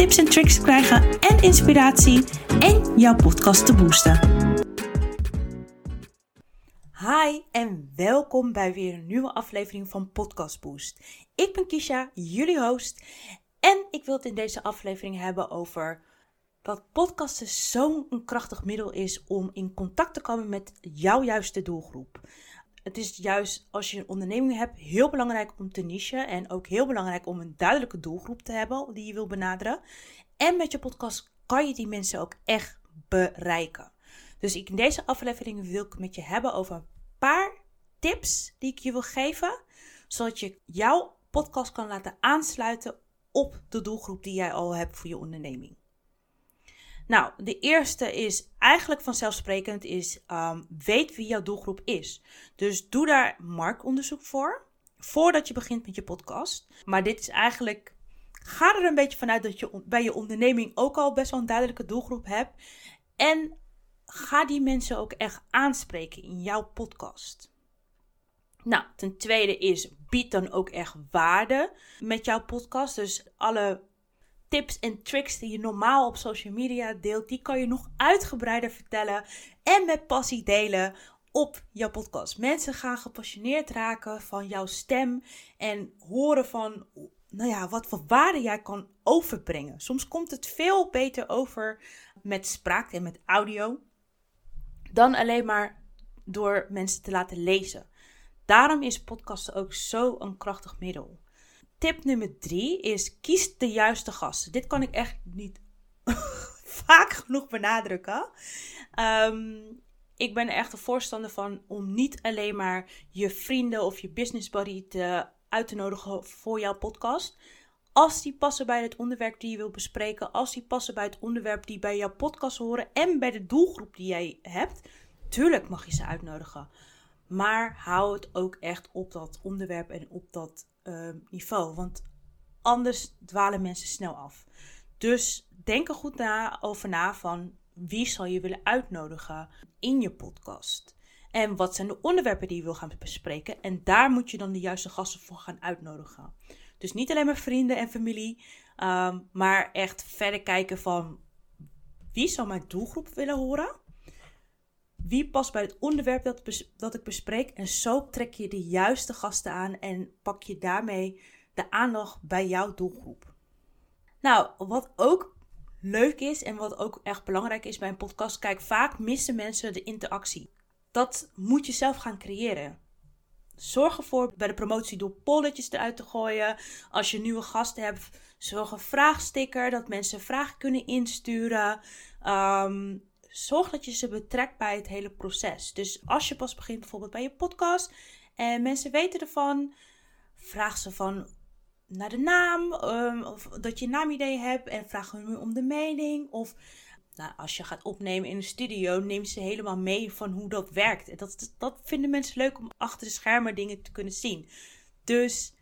tips en tricks te krijgen en inspiratie en jouw podcast te boosten. Hi en welkom bij weer een nieuwe aflevering van Podcast Boost. Ik ben Kisha, jullie host. En ik wil het in deze aflevering hebben over dat podcasten zo'n krachtig middel is om in contact te komen met jouw juiste doelgroep het is juist als je een onderneming hebt heel belangrijk om te nichen en ook heel belangrijk om een duidelijke doelgroep te hebben die je wil benaderen. En met je podcast kan je die mensen ook echt bereiken. Dus in deze aflevering wil ik met je hebben over een paar tips die ik je wil geven, zodat je jouw podcast kan laten aansluiten op de doelgroep die jij al hebt voor je onderneming. Nou, de eerste is eigenlijk vanzelfsprekend is um, weet wie jouw doelgroep is. Dus doe daar marktonderzoek voor voordat je begint met je podcast. Maar dit is eigenlijk ga er een beetje vanuit dat je bij je onderneming ook al best wel een duidelijke doelgroep hebt en ga die mensen ook echt aanspreken in jouw podcast. Nou, ten tweede is bied dan ook echt waarde met jouw podcast. Dus alle tips en tricks die je normaal op social media deelt, die kan je nog uitgebreider vertellen en met passie delen op jouw podcast. Mensen gaan gepassioneerd raken van jouw stem en horen van, nou ja, wat voor waarde jij kan overbrengen. Soms komt het veel beter over met spraak en met audio dan alleen maar door mensen te laten lezen. Daarom is podcasten ook zo een krachtig middel. Tip nummer drie is kies de juiste gasten. Dit kan ik echt niet vaak genoeg benadrukken. Ehm, ik ben er echt een voorstander van om niet alleen maar je vrienden of je business buddy te, uit te nodigen voor jouw podcast. Als die passen bij het onderwerp die je wil bespreken, als die passen bij het onderwerp die bij jouw podcast horen en bij de doelgroep die jij hebt, tuurlijk mag je ze uitnodigen. Maar hou het ook echt op dat onderwerp en op dat Ehm, niveau. Want anders dwalen mensen snel af. Dus denk er goed na, over na van wie zal je willen uitnodigen in je podcast. En wat zijn de onderwerpen die je wil gaan bespreken. En daar moet je dan de juiste gasten voor gaan uitnodigen. Dus niet alleen maar vrienden en familie. Ehm, maar echt verder kijken van wie zal mijn doelgroep willen horen. Wie past bij het onderwerp dat, dat ik bespreek? En zo trek je de juiste gasten aan en pak je daarmee de aandacht bij jouw doelgroep. Nou, wat ook leuk is en wat ook echt belangrijk is bij een podcast, kijk, vaak missen mensen de interactie. Dat moet je zelf gaan creëren. Zorg ervoor bij de promotie door polletjes eruit te gooien. Als je nieuwe gasten hebt, zorg een vraagsticker dat mensen vragen kunnen insturen. Um, zorg dat je ze betrekt bij het hele proces. Dus als je pas begint bijvoorbeeld bij je podcast en mensen weten ervan, vraag ze van naar de naam, um, of dat je een naamidee hebt en vraag hun om de mening. Of nou, als je gaat opnemen in een studio, neem ze helemaal mee van hoe dat werkt. Dat, dat vinden mensen leuk om achter de schermen dingen te kunnen zien. Dus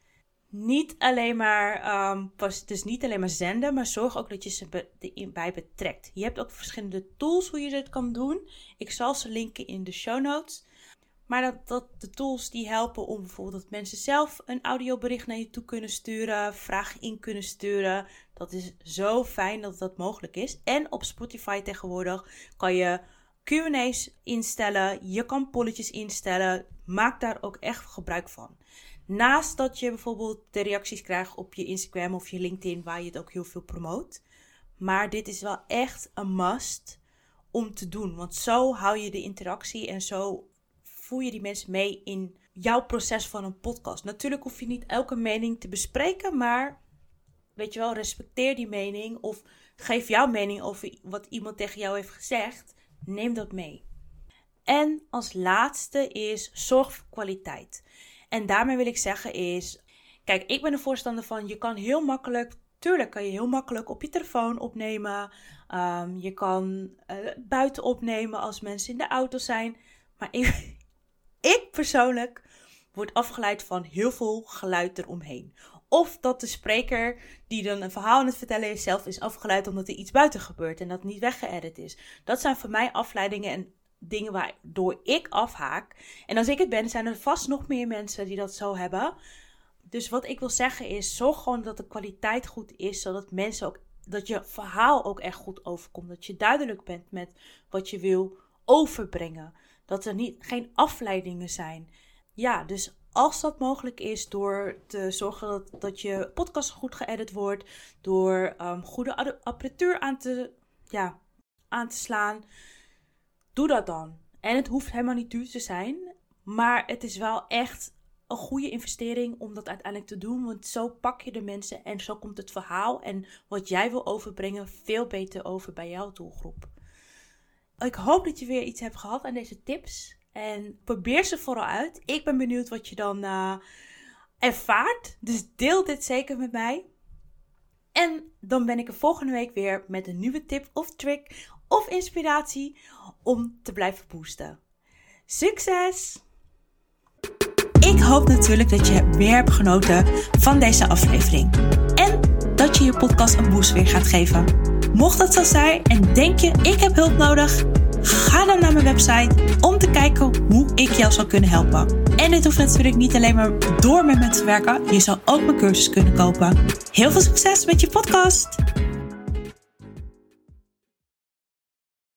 niet alleen maar, um, pas, dus niet alleen maar zenden, maar zorg ook dat je ze erbij betrekt. Je hebt ook verschillende tools hoe je dit kan doen. Ik zal ze linken in de show notes. Maar dat, dat de tools die helpen om bijvoorbeeld mensen zelf een audiobericht naar je toe kunnen sturen, vragen in kunnen sturen. Dat is zo fijn dat dat mogelijk is. En op Spotify tegenwoordig kan je QA's instellen, je kan polletjes instellen. Maak daar ook echt gebruik van. Naast dat je bijvoorbeeld de reacties krijgt op je Instagram of je LinkedIn, waar je het ook heel veel promoot. Maar dit is wel echt een must om te doen. Want zo hou je de interactie en zo voer je die mensen mee in jouw proces van een podcast. Natuurlijk hoef je niet elke mening te bespreken, maar weet je wel, respecteer die mening of geef jouw mening over wat iemand tegen jou heeft gezegd. Neem dat mee. En als laatste is zorg voor kwaliteit. En daarmee wil ik zeggen is, kijk, ik ben er voorstander van, je kan heel makkelijk, tuurlijk kan je heel makkelijk op je telefoon opnemen. Ehm, je kan uh, buiten opnemen als mensen in de auto zijn. Maar ik, ik persoonlijk word afgeleid van heel veel geluid eromheen. Of dat de spreker die dan een verhaal aan het vertellen is, zelf is afgeleid omdat er iets buiten gebeurt en dat niet weggeëdit is. Dat zijn voor mij afleidingen en dingen waardoor ik afhaak. En als ik het ben, zijn er vast nog meer mensen die dat zo hebben. Dus wat ik wil zeggen is, zorg gewoon dat de kwaliteit goed is, zodat mensen ook, dat je verhaal ook echt goed overkomt. Dat je duidelijk bent met wat je wil overbrengen. Dat er niet, geen afleidingen zijn. Ja, dus als dat mogelijk is, door te zorgen dat, dat je podcast goed geëdit wordt, door um, goede apparatuur aan te, ja, aan te slaan, doe dat dan. En het hoeft helemaal niet duur te zijn, maar het is wel echt een goede investering om dat uiteindelijk te doen. Want zo pak je de mensen en zo komt het verhaal en wat jij wil overbrengen veel beter over bij jouw doelgroep. Ik hoop dat je weer iets hebt gehad aan deze tips. En probeer ze vooral uit. Ik ben benieuwd wat je dan uh, ervaart. Dus deel dit zeker met mij. En dan ben ik er volgende week weer met een nieuwe tip of trick of inspiratie om te blijven boosten. Succes! Ik hoop natuurlijk dat je weer hebt genoten van deze aflevering. En dat je je podcast een boost weer gaat geven. Mocht dat zo zijn en denk je ik heb hulp nodig Ga dan naar mijn website om te kijken hoe ik jou zou kunnen helpen. En dit hoeft natuurlijk niet alleen maar door met me te werken. Je zou ook mijn cursus kunnen kopen. Heel veel succes met je podcast!